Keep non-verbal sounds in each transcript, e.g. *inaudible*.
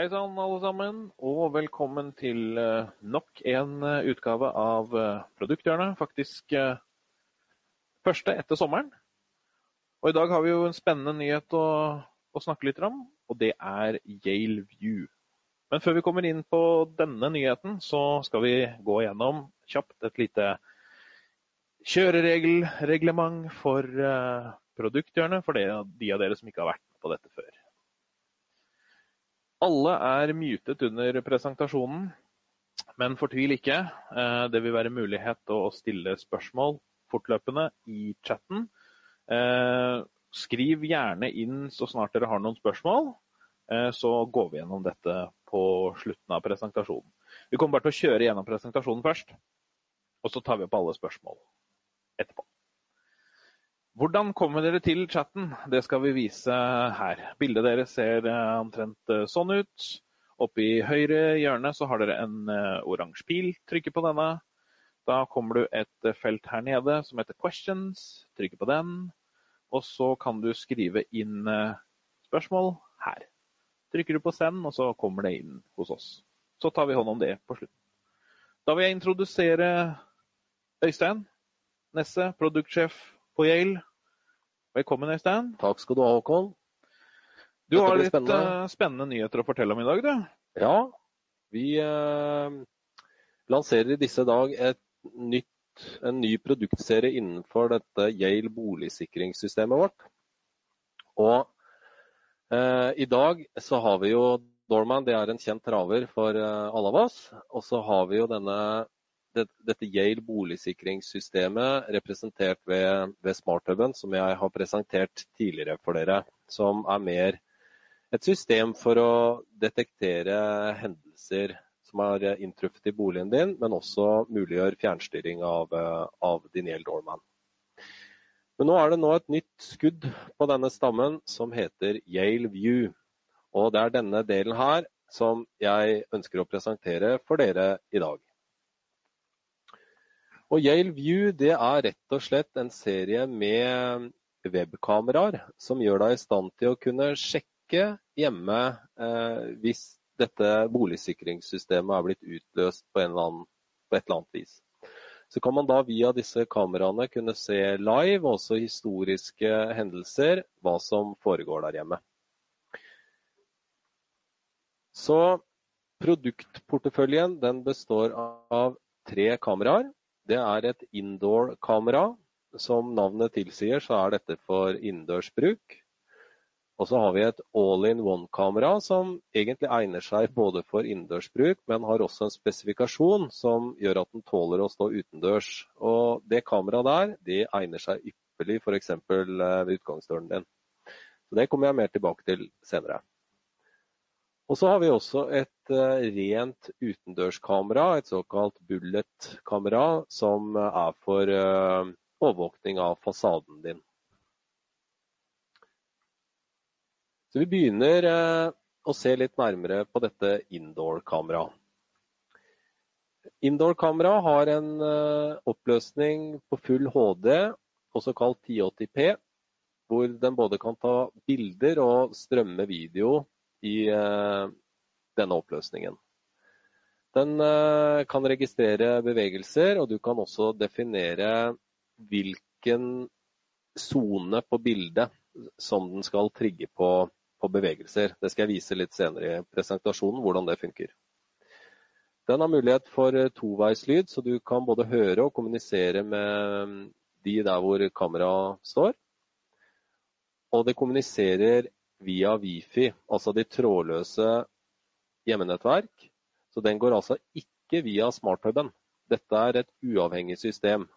Hei sann, alle sammen, og velkommen til eh, nok en eh, utgave av eh, Produkthjørnet. Faktisk første etter sommeren. Og i dag har vi jo en spennende nyhet å, å snakke litt om, og det er Yale View. Men før vi kommer inn på denne nyheten, så skal vi gå gjennom kjapt et lite kjøreregelreglement for Produkthjørnet, for de av dere som ikke har vært på dette før. Alle er mutet under presentasjonen, men fortvil ikke. Eh, det vil være mulighet til å stille spørsmål fortløpende i chatten. Eh, skriv gjerne inn så snart dere har noen spørsmål, eh, så går vi gjennom dette på slutten av presentasjonen. Vi kommer bare til å kjøre gjennom presentasjonen først, og så tar vi opp alle spørsmål etterpå. Hvordan kommer dere til chatten? Det skal vi vise her. Bildet deres ser eh, omtrent eh, sånn ut. Oppe i høyre hjørne så har dere en eh, oransje pil. Trykker på denne. Da kommer du et felt her nede som heter 'questions'. Trykker på den. Og så kan du skrive inn spørsmål her. Trykker du på 'send', og så kommer det inn hos oss. Så tar vi hånd om det på slutten. Da vil jeg introdusere Øystein Nesse, produktsjef på Yale. Velkommen, Øystein. Takk skal du ha, Håkon. Du Dette har litt spennende. Uh, spennende. nyheter å fortelle om i dag, du. Ja. Vi eh, lanserer i disse dag nytt, en ny produktserie innenfor dette Yale boligsikringssystemet vårt. Og eh, i dag så har vi jo Dorman, det er en kjent traver for alle av oss. Og så har vi jo denne dette Yale boligsikringssystemet representert ved, ved SmartHuben, som jeg har presentert tidligere for dere. Som er mer et system for å detektere hendelser som har inntruffet i boligen din, men også muliggjør fjernstyring av, av din Yale Doorman. Men nå er det nå et nytt skudd på denne stammen som heter Yale View. Og det er denne delen her som jeg ønsker å presentere for dere i dag. Og Yale View det er rett og slett en serie med webkameraer som gjør deg i stand til å kunne sjekke hjemme eh, hvis dette boligsikringssystemet er blitt utløst på, annen, på, et eller annet vis. Så kan man da via disse kameraene kunne se live, også historiske hendelser, hva som foregår der hjemme. Så produktporteføljen består av tre kameraer. Det er et indoor-kamera. Som navnet tilsier, så er dette for innendørs bruk. Og så har vi et all-in-one-kamera som egentlig egner seg både for innendørs bruk, men har også en spesifikasjon som gjør at den tåler å stå utendørs. Og det kameraet der, det egner seg ypperlig f.eks. Eh, ved utgangsdøren din. Så Det kommer jeg mer tilbake til senere. Og så har vi også et uh, rent utendørskamera, et såkalt bullet-kamera, som er for uh, overvåkning av fasaden din. Så vi begynner å se litt nærmere på dette indoor-kameraet. Indoor-kamera har en oppløsning på full HD, også kalt 1080P, hvor den både kan ta bilder og strømme video i eh, denne oppløsningen. Den eh, kan registrere bevegelser, og du kan også definere hvilken sone på bildet som den skal trigge på, på, bevegelser. Det skal jeg vise litt senere i presentasjonen, hvordan det funker. Den har mulighet for eh, toveislyd, så du kan både høre og kommunisere med de der hvor kameraet står. Og det kommuniserer via Wifi, altså de trådløse hjemmenettverk. Så den går altså ikke via smarthuben. Dette er et uavhengig system.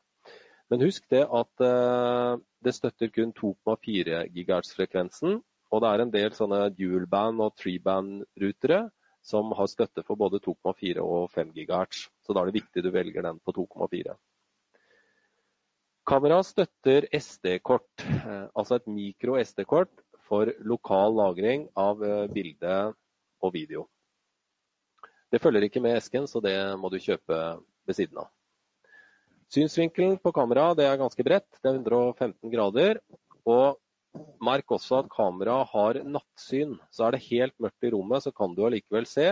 Men husk det at eh, det støtter kun 2,4 GHz-frekvensen. Og det er en del sånne dual-band og three-band-rutere som har støtte for både 2,4 og 5 GHz. Så da er det viktig du velger den på 2,4. Kameraet støtter SD-kort, eh, altså et mikro-SD-kort for lokal lagring av eh, bilde og video. Det følger ikke med esken, så det må du kjøpe ved siden av. Synsvinkelen på kameraet er ganske bredt, det er 115 grader. Og merk også at kameraet har nattsyn. Så er det helt mørkt i rommet, så kan du allikevel se.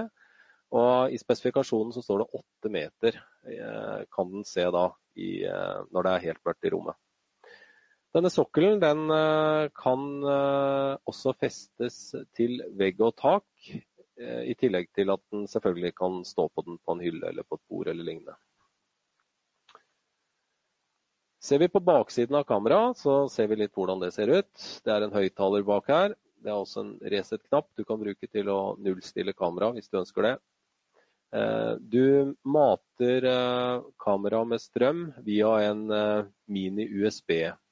Og i spesifikasjonen så står det åtte meter eh, kan den se da i, eh, når det er helt mørkt i rommet. Denne sokkelen den eh, kan også festes til vegg og tak, i tillegg til at den selvfølgelig kan stå på den på en hylle eller på et bord eller lignende. Ser vi på baksiden av kameraet, så ser vi litt hvordan det ser ut. Det er en høyttaler bak her. Det er også en reset-knapp du kan bruke til å nullstille kameraet hvis du ønsker det. Eh, du mater eh, kameraet med strøm via en eh,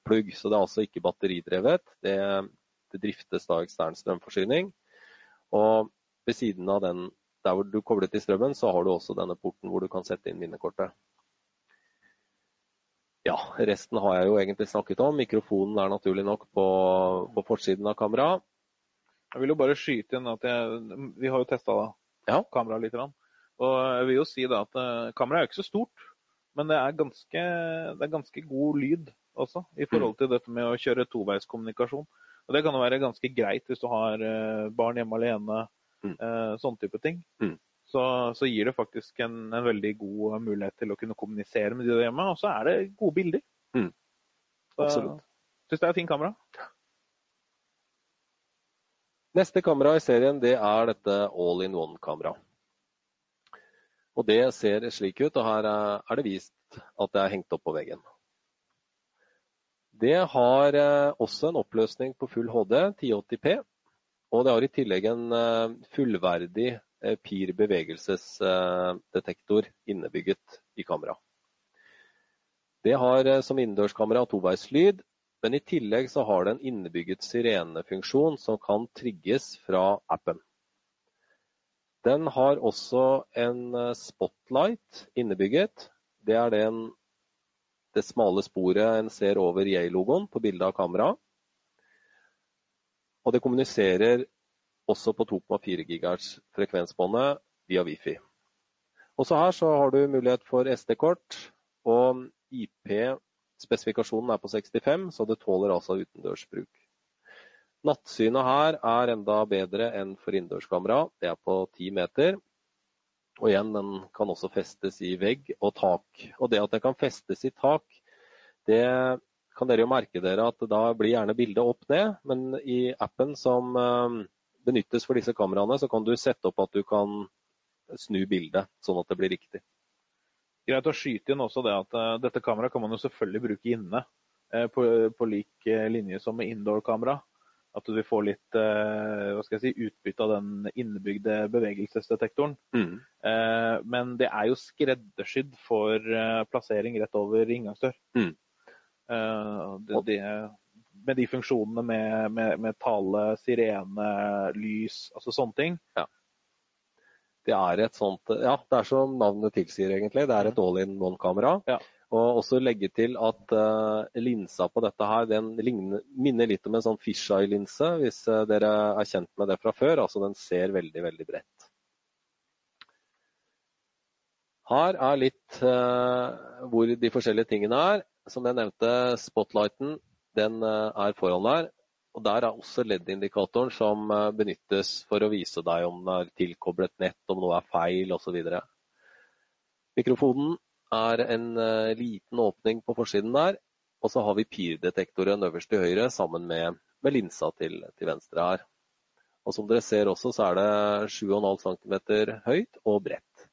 mini-USB-plugg, så det er altså ikke batteridrevet. Det, det driftes da ekstern strømforsyning. Og ved siden av den, der hvor du kobler til strømmen, så har du også denne porten hvor du kan sette inn minnekortet. Ja, resten har jeg jo egentlig snakket om. Mikrofonen er naturlig nok på, på forsiden av kameraet. Jeg vil jo bare skyte inn at jeg, vi har jo testa ja. kameraet litt. Og jeg vil jo si da at uh, kameraet er jo ikke så stort, men det er, ganske, det er ganske god lyd også i forhold til dette med å kjøre toveiskommunikasjon. Og Det kan jo være ganske greit hvis du har uh, barn hjemme alene, uh, sånne type ting. Mm så, så, gir det faktisk en, en, veldig god mulighet til å kunne kommunisere med de der hjemme. Og så er det gode bilder. Mm. Absolutt. Syns det er et fint kamera. Neste kamera i serien det er dette all-in-one-kamera. Og Det ser slik ut, og her er det vist at det er hengt opp på veggen. Det har eh, også en oppløsning på full HD, 1080P. Og det har i tillegg en eh, fullverdig Eh, PIR bevegelsesdetektor innebygget i kamera. Det har som innendørskamera toveislyd, men i tillegg så har det en innebygget sirenefunksjon som kan trigges fra appen. Den har også en spotlight innebygget. Det er den, det smale sporet en ser over Yay-logoen på bildet av kameraet. Og det kommuniserer også på 2,4 GHz frekvensbåndet via Wifi. Også her så har du mulighet for SD-kort, og IP-spesifikasjonen er på 65, så det tåler altså utendørsbruk. Nattsynet her er enda bedre enn for innendørskamera. Det er på 10 meter. Og igjen, den kan også festes i vegg og tak. Og det at den kan festes i tak, det kan dere jo merke dere at da blir gjerne bildet opp ned. Men i appen som eh, benyttes for disse kameraene, så kan du sette opp at du kan snu bildet, sånn at det blir riktig. Greit å skyte inn også det at uh, dette kameraet kan man jo selvfølgelig bruke inne. Uh, på, på, lik linje som med indoor-kamera. At du får litt hva skal jeg si, utbytte av den innebygde bevegelsesdetektoren. Mm. men det er jo skreddersydd for plassering rett over inngangsdør. Mm. Det, det, med de funksjonene med, med, med, tale, sirene, lys, altså sånne ting. Ja. Det er et sånt Ja, det er som navnet tilsier, egentlig. Det er et all-in-one-kamera. Ja. Og også legge til at uh, linsa på dette her, den ligner, minner litt om en sånn fisheye-linse, hvis uh, dere er kjent med det fra før. Altså den ser veldig, veldig bredt. Her er litt uh, hvor de forskjellige tingene er. Som jeg nevnte, spotlighten den eh, er foran der. Og Der er også LED-indikatoren som eh, benyttes for å vise deg om det er tilkoblet nett, om noe er feil osv. Mikrofonen er en eh, liten åpning på forsiden der. Og så har vi PIR-detektoren øverst til høyre sammen med, med linsa til, til, venstre her. Og Som dere ser også, så er det 7,5 cm høyt og bredt.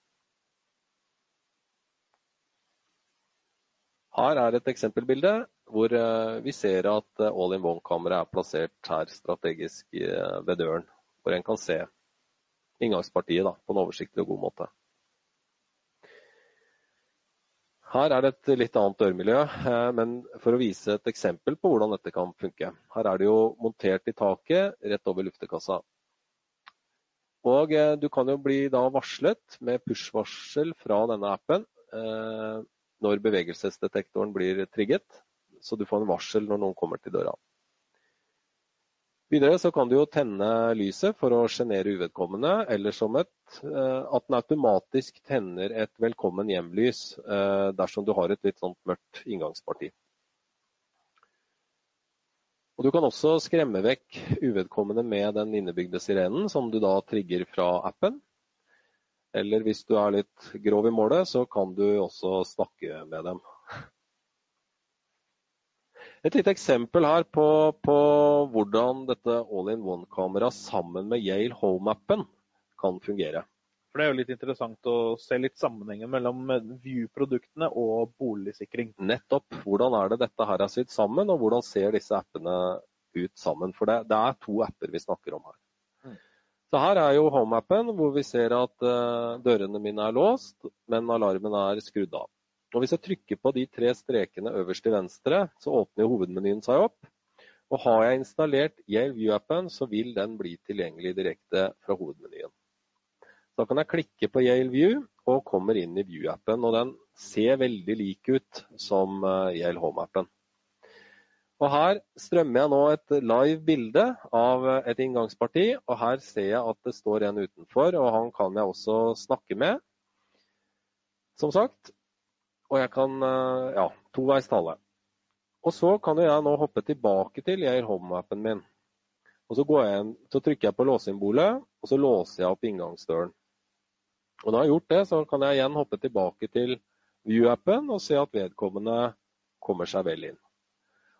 Her er et eksempelbilde hvor eh, vi ser at eh, all-in-one-kameraet er plassert her strategisk ved døren. Hvor en kan se inngangspartiet da, på en oversiktlig og god måte. Her er det et litt annet dørmiljø, men for å vise et eksempel på hvordan dette kan funke. Her er det jo montert i taket rett over luftekassa. Og du kan jo bli da varslet med push-varsel fra denne appen når bevegelsesdetektoren blir trigget, så du får en varsel når noen kommer til døra. Videre så kan du jo tenne lyset for å sjenere uvedkommende, eller som et, eh, at den automatisk tenner et velkommen hjem-lys eh, dersom du har et litt sånt mørkt inngangsparti. Og Du kan også skremme vekk uvedkommende med den innebygde sirenen, som du da trigger fra appen. Eller hvis du er litt grov i målet, så kan du også snakke med dem. Et lite eksempel her på, på hvordan dette all-in-one-kameraet sammen med Yale Home-appen kan fungere. For Det er jo litt interessant å se litt sammenhengen mellom View-produktene og boligsikring. Nettopp. Hvordan er det dette her er sydd sammen, og hvordan ser disse appene ut sammen? For det, det er to apper vi snakker om her. Mm. Så Her er jo Home-appen, hvor vi ser at uh, dørene mine er låst, men alarmen er skrudd av. Og Hvis jeg trykker på de tre strekene øverst til venstre, så åpner hovedmenyen seg opp. Og Har jeg installert Yale View-appen, så vil den bli tilgjengelig direkte fra hovedmenyen. Da kan jeg klikke på Yale View og kommer inn i View-appen. og Den ser veldig lik ut som eh, Yale Home-appen. Og Her strømmer jeg nå et live bilde av et inngangsparti. og Her ser jeg at det står en utenfor, og han kan jeg også snakke med. Som sagt, og jeg kan eh, ja, toveis tale. Og så kan jeg nå hoppe tilbake til Geir Home-appen min. Og så, jeg, så, trykker jeg på låssymbolet, og så låser jeg opp inngangsdøren. Og når jeg har gjort det, så kan jeg igjen hoppe tilbake til View-appen og se at vedkommende kommer seg vel inn.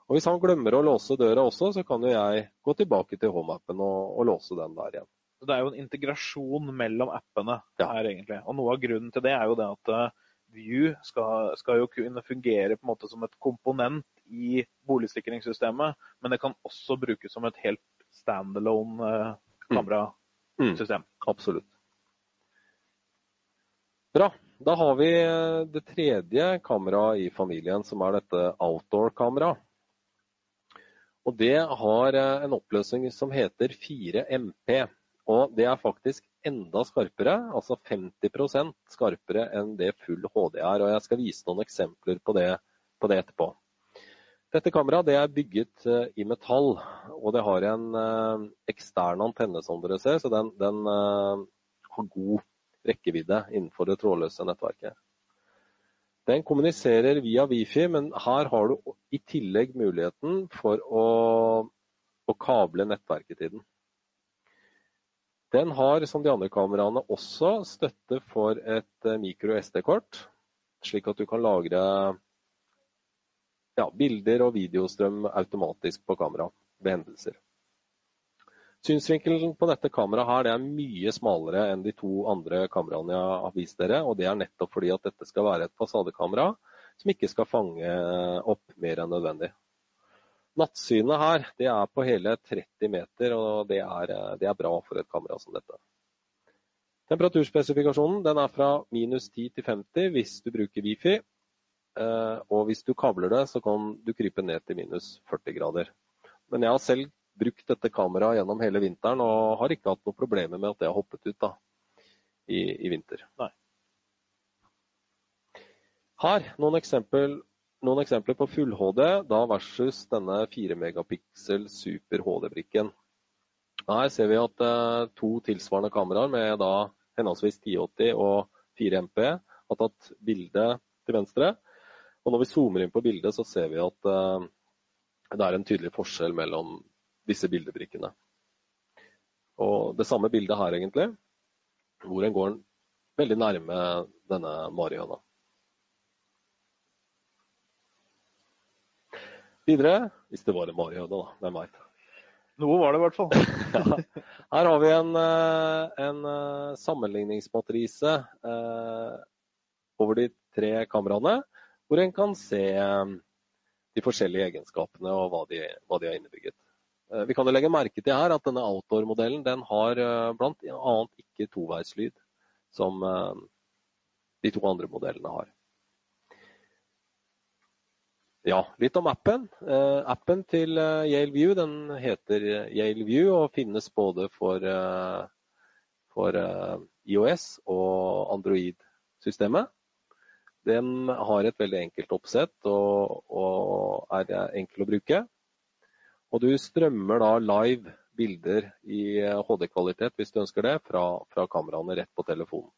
Og Hvis han glemmer å låse døra også, så kan jo jeg gå tilbake til Home-appen og, og, låse den der igjen. Det er jo en integrasjon mellom appene ja. her, egentlig. Og Noe av grunnen til det er jo det at eh, View skal, skal, jo kunne fungere på en måte som et komponent i boligsikringssystemet, men det kan også brukes som et helt standalone eh, kamerasystem. Mm. Mm, absolutt. Bra. Da har vi eh, det tredje kameraet i familien, som er dette outdoor-kameraet. Og Det har eh, en oppløsning som heter 4MP. Og det er faktisk enda skarpere, altså 50% skarpere enn det full HD er. og Jeg skal vise noen eksempler på det, på det etterpå. Dette kameraet det er bygget uh, i metall, og det har en uh, ekstern antenne, som dere ser, så den, den uh, har god rekkevidde innenfor det trådløse nettverket. Den kommuniserer via Wifi, men her har du i tillegg muligheten for å, å kable nettverket til den. Den har, som de andre kameraene, også støtte for et eh, mikro SD-kort, slik at du kan lagre ja, bilder og videostrøm automatisk på kamera ved hendelser. Synsvinkelen på dette kameraet her, det er mye smalere enn de to andre kameraene jeg har vist dere. og Det er nettopp fordi at dette skal være et fasadekamera som ikke skal fange opp mer enn nødvendig. Nattsynet her det er på hele 30 meter, og det er, det er bra for et kamera som dette. Temperaturspesifikasjonen den er fra minus 10 til 50 hvis du bruker Wifi. Eh, og hvis du kabler det, så kan du krype ned til minus 40 grader. Men jeg har selv brukt dette kameraet gjennom hele vinteren og har ikke hatt noen problemer med at det har hoppet ut da, i, i vinter. Nei. Her noen eksempel noen eksempler på full-HD da versus denne 4 megapiksel super HD-brikken. Her ser vi at eh, to tilsvarende kameraer med da henholdsvis 1080 og 4MP har tatt bilde til venstre. Og når vi zoomer inn på bildet, så ser vi at eh, det er en tydelig forskjell mellom disse bildebrikkene. Og det samme bildet her, egentlig, hvor en går veldig nærme denne marihøna. Videre. Hvis det var en marihøne, da. Hvem veit. Noe var det i hvert fall. *laughs* ja. Her har vi en, eh, en eh, sammenligningsmatrise eh, over de tre kameraene, hvor en kan se de forskjellige egenskapene og hva de, hva de har innebygget. Vi kan jo legge merke til her at denne outdoor-modellen den har bl.a. ikke toveislyd, som de to andre modellene har. Ja, litt om appen. Uh, appen til uh, Yale View den heter eh, Yale View og finnes både for, for IOS og Android-systemet. Den har et veldig enkelt oppsett og, og, er enkel å bruke. Og du strømmer da live bilder i HD-kvalitet hvis du ønsker det, fra, fra kameraene rett på telefonen.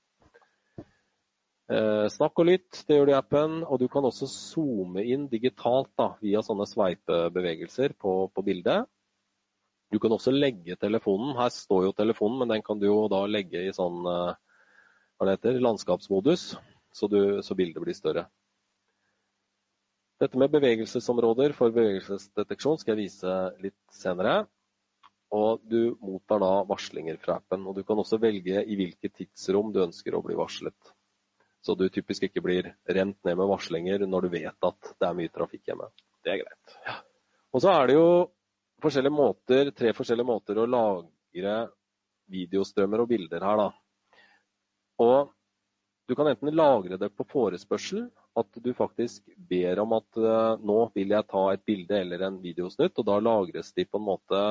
Eh, snakk og lytt, det gjør du i appen. Og du kan også zoome inn digitalt da, via sånne sveipebevegelser på, på bildet. Du kan også legge telefonen. Her står jo telefonen, men den kan du jo da legge i sånn hva det heter, landskapsmodus, så, du, så bildet blir større. Dette med bevegelsesområder for bevegelsesdeteksjon skal jeg vise litt senere. Og du mottar da varslinger fra appen. Og du kan også velge i hvilket tidsrom du ønsker å bli varslet. Så du typisk ikke blir rent ned med varslinger når du vet at det er mye trafikk hjemme. Det er greit. Ja. Og så er det jo forskjellige måter, tre forskjellige måter å lagre videostrømmer og bilder her, da. Og du kan enten lagre det på forespørsel, at du faktisk ber om at uh, nå vil jeg ta et bilde eller en videosnutt, og da lagres de på en måte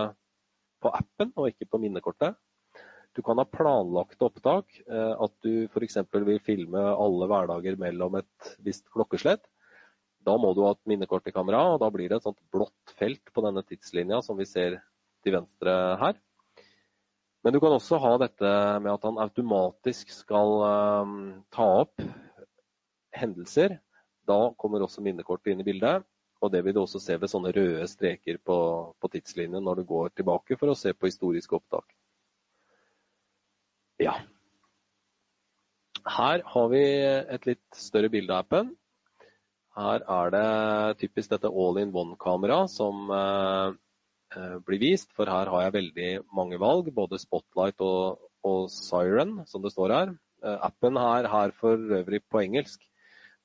på appen og ikke på minnekortet. Du kan ha planlagte opptak, uh, at du f.eks. vil filme alle hverdager mellom et visst klokkeslett. Da må du ha et minnekort i kamera, og da blir det et sånt blått felt på denne tidslinja som vi ser til venstre her. Men du kan også ha dette med at han automatisk skal um, ta opp hendelser, da kommer også minnekortet inn i bildet. Og det vil du også se ved sånne røde streker på, på tidslinjen når du går tilbake for å se på historiske opptak. Ja. Her har vi et litt større bilde av appen. Her er det typisk dette all-in-one-kamera som eh, eh, blir vist, for her har jeg veldig mange valg, både spotlight og, og siren, som det står her. Appen appen er her for øvrig på engelsk,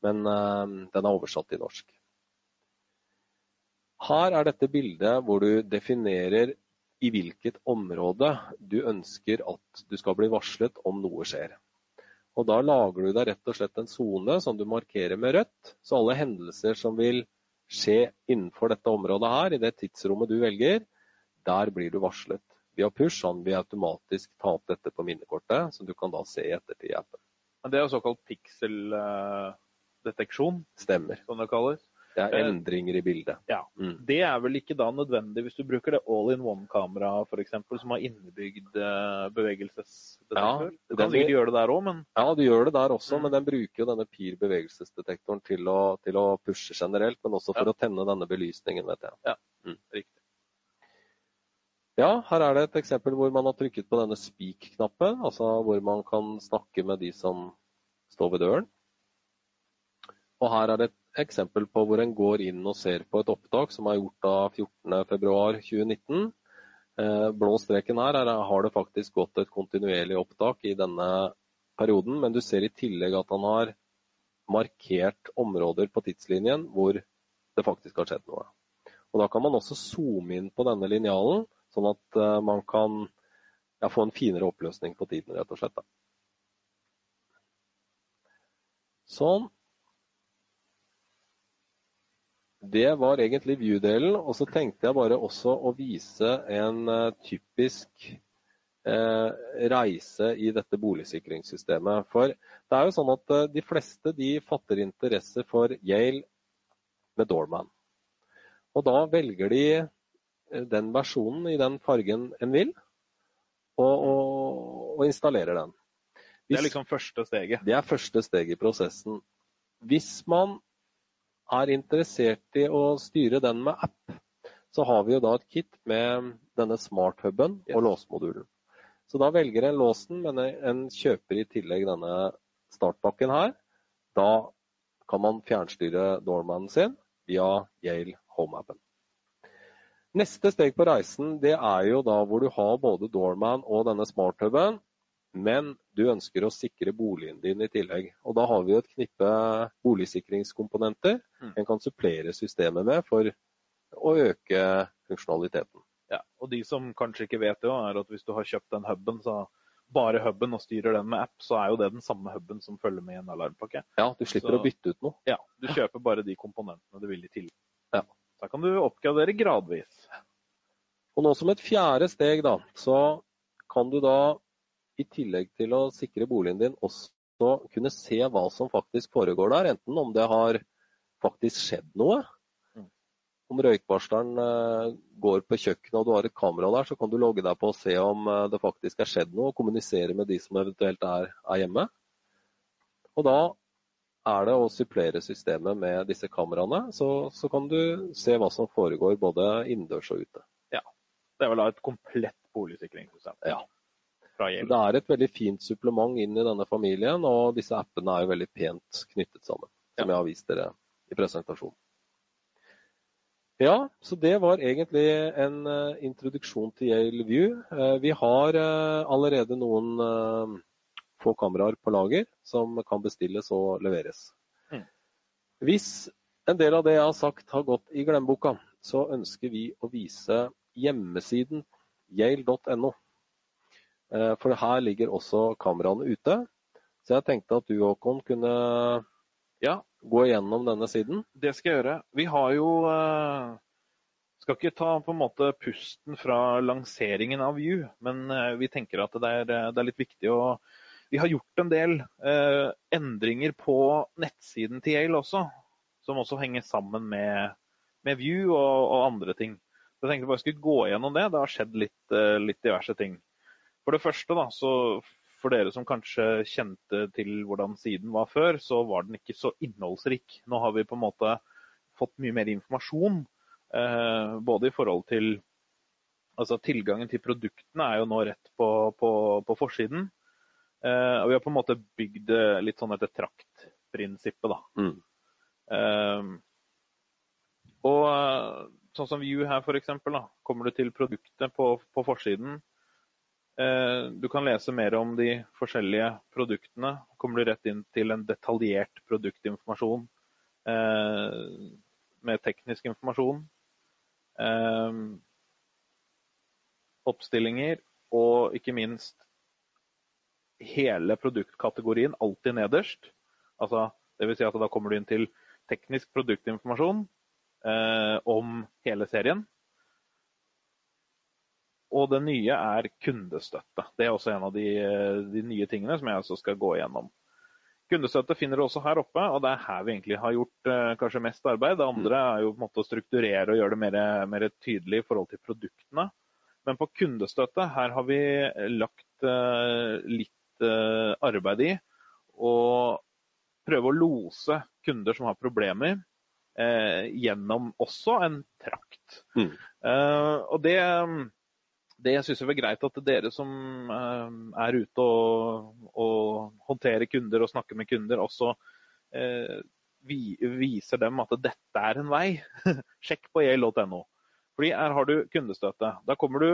men den er oversatt til norsk. Her er dette bildet hvor du definerer i hvilket område du ønsker at du skal bli varslet om noe skjer. Og Da lager du deg rett og slett en sone som du markerer med rødt. Så alle hendelser som vil skje innenfor dette området her, i det tidsrommet du velger, der blir du varslet. Via push kan vi automatisk ta opp dette på minnekortet, som du kan da se i ettertid i appen. Det er jo såkalt. Uh Stemmer. som det kalles. Det er endringer i bildet. Ja. Mm. Det er vel ikke da nødvendig hvis du bruker det all-in-one-kamera f.eks. som har innebygd uh, bevegelsesdetektor. Ja, du kan sikkert gjøre det der òg, men Ja, du gjør det der også, Mm. men den bruker jo denne PIR bevegelsesdetektoren til å, til å pushe generelt, men også for Ja. å tenne denne belysningen, vet jeg. Ja, riktig. Ja, her er det et eksempel hvor man har trykket på denne speak-knappen, altså hvor man kan snakke med de som står ved døren. Og her er det et eksempel på hvor en går inn og ser på et opptak som er gjort av 14.2.2019. Eh, blå streken her er, har det faktisk gått et kontinuerlig opptak i denne perioden, men du ser i tillegg at han har markert områder på tidslinjen hvor det faktisk har skjedd noe. Og Da kan man også zoome inn på denne linjalen, sånn at eh, man kan ja, få en finere oppløsning på tiden, rett og slett. Sånn. Det var egentlig view-delen, og så tenkte jeg bare også å vise en eh, typisk eh, reise i dette boligsikringssystemet. For det er jo sånn at eh, de fleste de fatter interesse for Yale med Dorman. Og da velger de eh, den versjonen i den fargen en vil, og, og, og installerer den. Det er liksom første steget. Det er første steget i prosessen. Hvis man er interessert i å styre den med app, så har vi jo da et kit med denne smarthuben Yes. og låsmodulen. Så da velger en låsen, men en kjøper i tillegg denne startpakken her. Da kan man fjernstyre doormanen sin via Yale Home-appen. Neste steg på reisen det er jo da hvor du har både doorman og denne smarthuben, men du ønsker å sikre boligen din i tillegg. Og da har vi jo et knippe boligsikringskomponenter Mm. en kan supplere systemet med for å øke funksjonaliteten. Ja. Og de som kanskje ikke vet det, er at hvis du har kjøpt den huben, så bare huben og styrer den med app, så er jo det den samme huben som følger med i en alarmpakke. Ja, du slipper Så- å bytte ut noe. Ja, Du kjøper bare de komponentene du vil i tillegg. Ja. Da kan du oppgradere gradvis. Og nå som et fjerde steg, da, så kan du da i tillegg til å sikre boligen din også kunne se hva som faktisk foregår der. Enten om det har faktisk skjedd noe. Mm. Om røykvarsleren eh, går på kjøkkenet og du har et kamera der, så kan du logge deg på og se om eh, det faktisk er skjedd noe, og kommunisere med de som eventuelt er, er hjemme. Og da er det å supplere systemet med disse kameraene, så, så kan du se hva som foregår både innendørs og ute. Ja. Det er vel da et komplett boligsikringssystem Ja. Fra Det er et veldig fint supplement inn i denne familien, og disse appene er jo veldig pent knyttet sammen, som jeg har vist dere i presentasjonen. Ja, så det var egentlig en eh, introduksjon til Yale View. Eh, vi har eh, allerede noen få kameraer på lager som kan bestilles og leveres. Mm. Hvis en del av det jeg har sagt har gått i glemmeboka, så ønsker vi å vise hjemmesiden yale.no. Eh, For her ligger også kameraene ute. Så jeg tenkte at du, Håkon, kunne Ja, gå igjennom denne siden. det skal jeg gjøre. Vi har jo eh, Skal ikke ta på en måte pusten fra lanseringen av View, men eh, vi tenker at det er, det er litt viktig å Vi har gjort en del eh, endringer på nettsiden til Yale også, som også henger sammen med, med View og, og andre ting. Så jeg tenkte bare jeg skulle gå gjennom det. Det har skjedd litt, litt diverse ting. For det første, da, så for dere som kanskje kjente til hvordan siden var før, så var den ikke så innholdsrik. Nå har vi på en måte fått mye mer informasjon. Eh, både i forhold til Altså tilgangen til produktene er jo nå rett på, på, på forsiden. Eh, og vi har på en måte bygd det litt sånn etter traktprinsippet, da. Mm. Eh, og eh, sånn som View her, f.eks. Kommer du til produktet på, på forsiden. Eh, du kan lese mer om de forskjellige produktene. Kommer du rett inn til en detaljert produktinformasjon eh, med teknisk informasjon. Eh, oppstillinger og ikke minst hele produktkategorien alltid nederst. Altså, vil si at da kommer du inn til teknisk produktinformasjon om hele serien. Og det nye er kundestøtte. Det er også en av de, de nye tingene som jeg også skal gå igjennom. Kundestøtte finner du også her oppe, og det er her vi egentlig har gjort eh, kanskje mest arbeid. Det andre er jo på en måte å strukturere og gjøre det mer, mer tydelig i forhold til produktene. Men på kundestøtte, her har vi lagt eh, litt eh, arbeid i å prøve å lose kunder som har problemer, eh, gjennom også en trakt. Mm. Eh, og det, det jeg syns er greit at dere som eh, er ute og, og håndterer kunder og snakker med kunder, også eh, vi, viser dem at dette er en vei. *laughs* Sjekk på yale.no. Fordi her har du kundestøtte. Da kommer du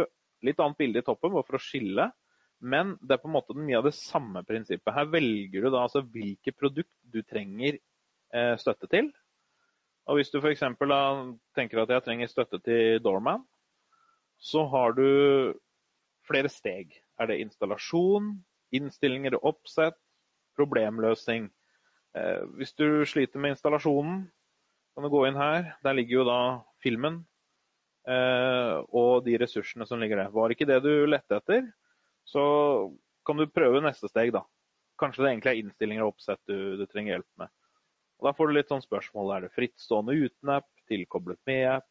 litt annet bilde i toppen for å skille. Men det er på en måte mye av det samme prinsippet. Her velger du da altså hvilke produkt du trenger eh, støtte til. Og hvis du f.eks. tenker at jeg trenger støtte til Doorman, så har du flere steg. Er det installasjon, innstillinger og oppsett, problemløsning. Eh, hvis du sliter med installasjonen, kan du gå inn her. Der ligger jo da filmen eh, og de ressursene som ligger der. Var ikke det du lette etter, så kan du prøve neste steg, da. Kanskje det egentlig er innstillinger og oppsett du, du trenger hjelp med. Og Da får du litt sånn spørsmål. Er det frittstående uten app? Tilkoblet med app?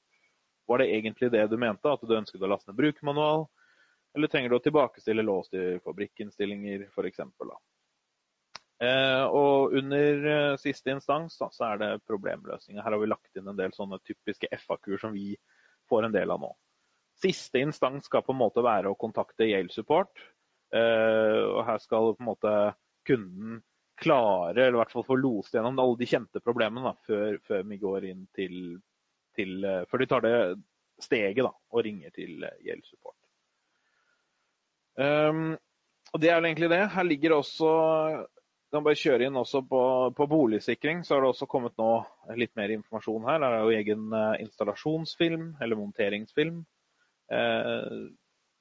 Var det egentlig det du mente, at du ønsket å laste ned brukermanual? Eller trenger du å tilbakestille lås til fabrikkinnstillinger, f.eks.? Eh, og under eh, siste instans da, så er det problemløsninger. Her har vi lagt inn en del sånne typiske FAQ-er som vi får en del av nå. Siste instans skal på en måte være å kontakte Yale Support. Eh, og her skal på en måte kunden klare, eller i hvert fall få lost gjennom alle de kjente problemene da, før, før vi går inn til, til eh, Før de tar det steget da, og ringer til gjeldssupport. Um, og Det er vel egentlig det. Her ligger også kan bare kjøre inn også på, på, boligsikring, så har det også kommet nå litt mer informasjon her. Her er jo egen uh, installasjonsfilm, eller monteringsfilm. Eh,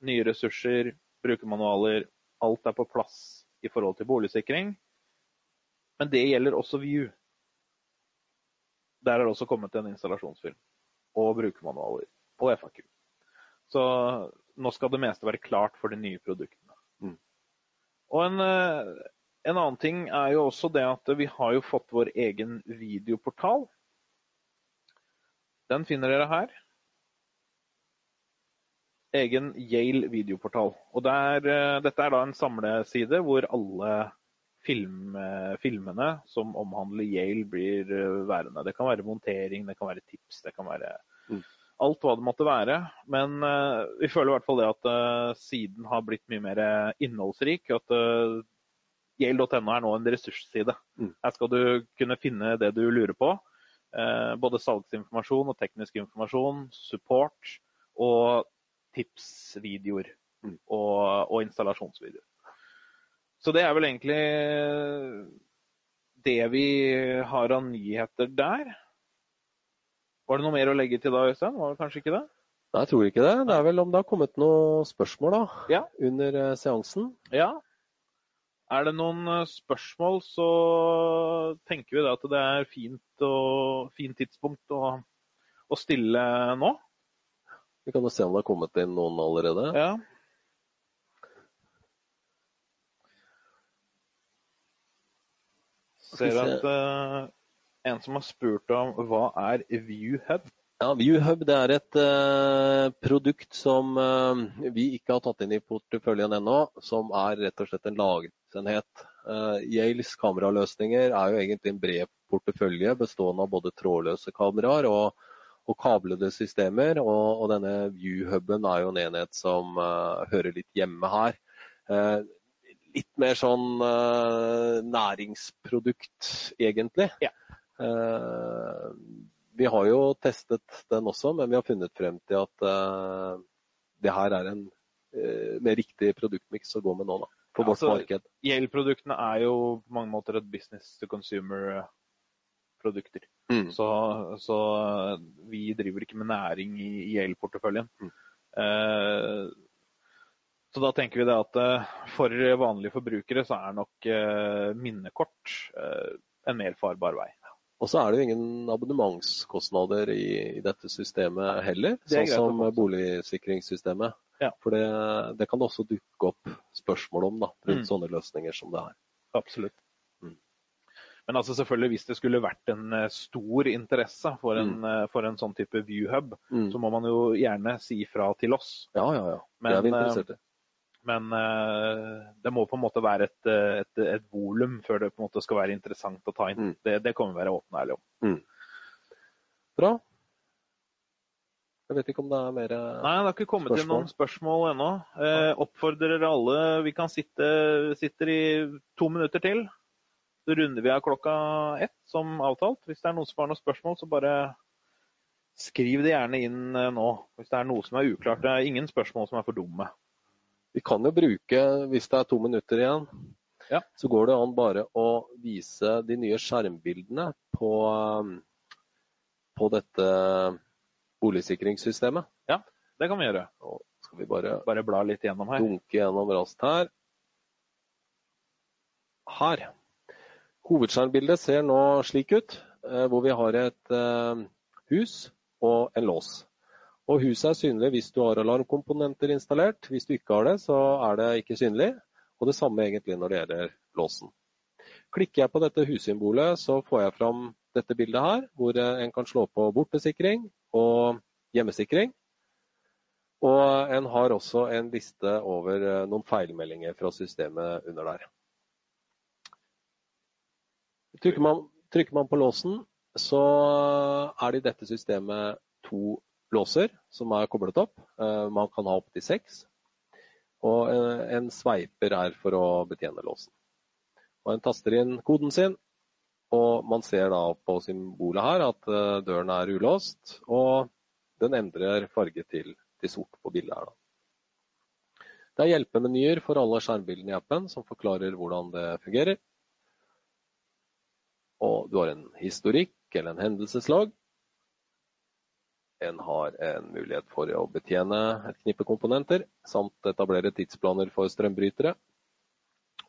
nye ressurser, brukermanualer. Alt er på plass i forhold til boligsikring. Men det gjelder også View. Der er det også kommet en installasjonsfilm. Og brukermanualer. Og FAQ. Så nå skal det meste være klart for de nye produktene. Mm. Og en uh, en annen ting er jo også det at vi har jo fått vår egen videoportal. Den finner dere her. Egen Yale videoportal. Og der, dette er da en samleside hvor alle film, filmene som omhandler Yale, blir værende. Det kan være montering, det kan være tips, det kan være. Alt hva det måtte være. Men vi føler i hvert fall det at siden har blitt mye mer innholdsrik. At Yale.no er nå en ressursside. Mm. Her skal du kunne finne det du lurer på. både salgsinformasjon og teknisk informasjon, support og tipsvideoer mm. og, og installasjonsvideoer. Så det er vel egentlig det vi har av nyheter der. Var det noe mer å legge til da, Øystein? Var det kanskje ikke det? Nei, jeg tror ikke det. Det er vel om det har kommet noen spørsmål da, ja. under eh, seansen. Ja. Er det noen eh, spørsmål, så tenker vi da at det er fint, og, fint tidspunkt å, å stille nå. Vi kan jo se om det har kommet inn noen allerede. Ja. Ser at uh, en som har spurt om hva er ViewHub? Ja, ViewHub det er et uh, produkt som uh, vi ikke har tatt inn i porteføljen ennå, som er rett og slett en lagerenhet. Uh, Yales kameraløsninger er jo egentlig en bred portefølje bestående av både trådløse kameraer og og kablede systemer. Og, og denne View-huben er jo en enhet som hører litt hjemme her. Litt mer sånn uh, næringsprodukt, egentlig. Ja. Vi har jo testet den også, men vi har funnet frem til at det her er en mer riktig produktmiks å gå med nå. da, på ja, vårt altså, marked. Yale-produktene er jo på mange måter et business to consumer produkter. Mm. Så, så, vi driver ikke med næring i, el-porteføljen. Mm. Eh, så da tenker vi det at eh, for vanlige forbrukere så er nok eh, minnekort eh, en mer farbar vei. Og så er det jo ingen abonnementskostnader i, i dette systemet heller, sånn som boligsikringssystemet. Ja. For det, det, kan det også dukke opp spørsmål om da, rundt mm. sånne løsninger som det er. Absolutt. Men altså selvfølgelig hvis det skulle vært en eh, stor interesse for en, mm. Eh, for en sånn type viewhub, mm. så må man jo gjerne si fra til oss. Ja, ja, ja. Men, det er vi interessert i. Men uh, det må på en måte være et, et, et volum før det på en måte skal være interessant å ta inn. Mm. Det, det kan vi være åpne og ærlige om. Mm. Bra. Jeg vet ikke om det er mer spørsmål? Nei, det har ikke kommet spørsmål. inn noen spørsmål ennå. Eh, oppfordrer alle Vi kan sitte sitter i to minutter til. Så runder vi av klokka ett som avtalt. Hvis det er noen som har noen spørsmål, så bare skriv det gjerne inn eh, nå. Hvis det er noe som er uklart. Det er ingen spørsmål som er for dumme. Vi kan jo bruke, hvis det er to minutter igjen, ja. så går det an bare å vise de nye skjermbildene på, eh, på dette boligsikringssystemet. Ja, det kan vi gjøre. Nå skal vi bare, bare bla litt gjennom her. Dunke gjennom raskt her. Her. Hovedskjermbildet ser nå slik ut, eh, hvor vi har et eh, hus og en lås. Og Huset er synlig hvis du har alarmkomponenter installert. Hvis du ikke har det, så er det ikke synlig. Og det samme egentlig når det gjelder låsen. Klikker jeg på dette hussymbolet, så får jeg fram dette bildet her, hvor eh, en kan slå på bortesikring og hjemmesikring. Og en har også en liste over noen feilmeldinger fra systemet under der. Trykker man, trykker man, på låsen, så er det i dette systemet to låser som er koblet opp. Eh, man kan ha opptil seks. Og eh, en sveiper er for å betjene låsen. Og En taster inn koden sin, og man ser da på symbolet her at eh, døren er ulåst. Og den endrer farge til, til sort på bildet her. da. Det er hjelpemenyer for alle skjermbildene i appen som forklarer hvordan det fungerer og du har en historikk eller en hendelseslag. En har en mulighet for å betjene et knippe komponenter, samt etablere tidsplaner for strømbrytere.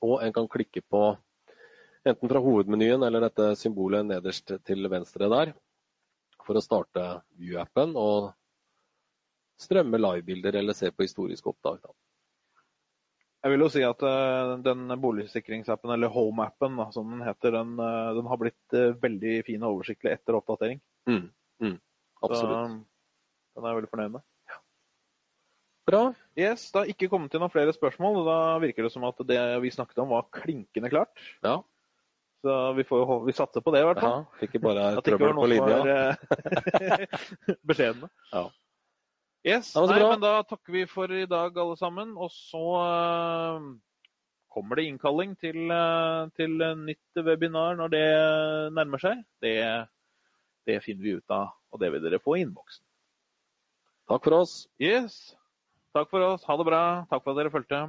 Og en kan klikke på enten fra hovedmenyen eller dette symbolet nederst til venstre der, for å starte View-appen og strømme livebilder eller se på historiske opptak. Jeg vil jo si at uh, den boligsikringsappen, eller Home-appen som den heter, den, uh, den har blitt uh, veldig fin og oversiktlig etter oppdatering. Mm, mm, absolutt. Så den er jeg veldig fornøyd med. Ja. Bra. Yes, Det har ikke kommet til noen flere spørsmål, og da virker det som at det vi snakket om var klinkende klart. Ja. Så vi, får, vi satser på det, i hvert fall. ja. Ikke bare *laughs* er trøbbel på linja. eh, *laughs* beskjedne. Ja. Yes, Ja, Nei, men da takker vi for i dag, alle sammen. Og så uh, kommer det innkalling til, uh, til nytt webinar når det nærmer seg. Det, det finner vi ut av, og det vil dere få i innboksen. Takk for oss. Yes. Takk for oss. Ha det bra. Takk for at dere fulgte.